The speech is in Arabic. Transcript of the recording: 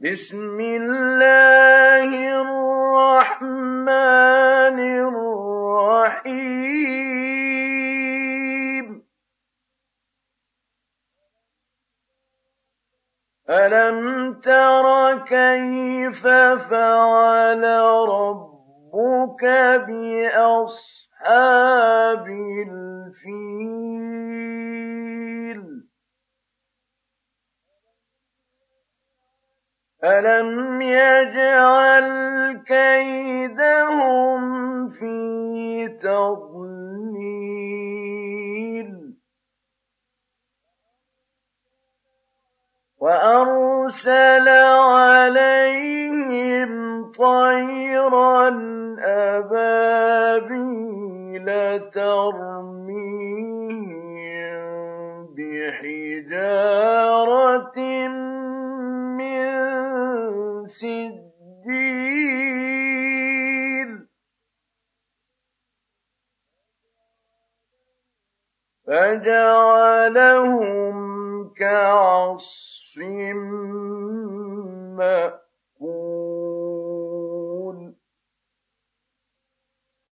بسم الله الرحمن الرحيم ألم تر كيف فعل ربك بأصحاب ألم يجعل كيدهم في تضليل وأرسل عليهم طيرا أبابيل ترميهم بحجارة سجيل فجعلهم كعصف مأكول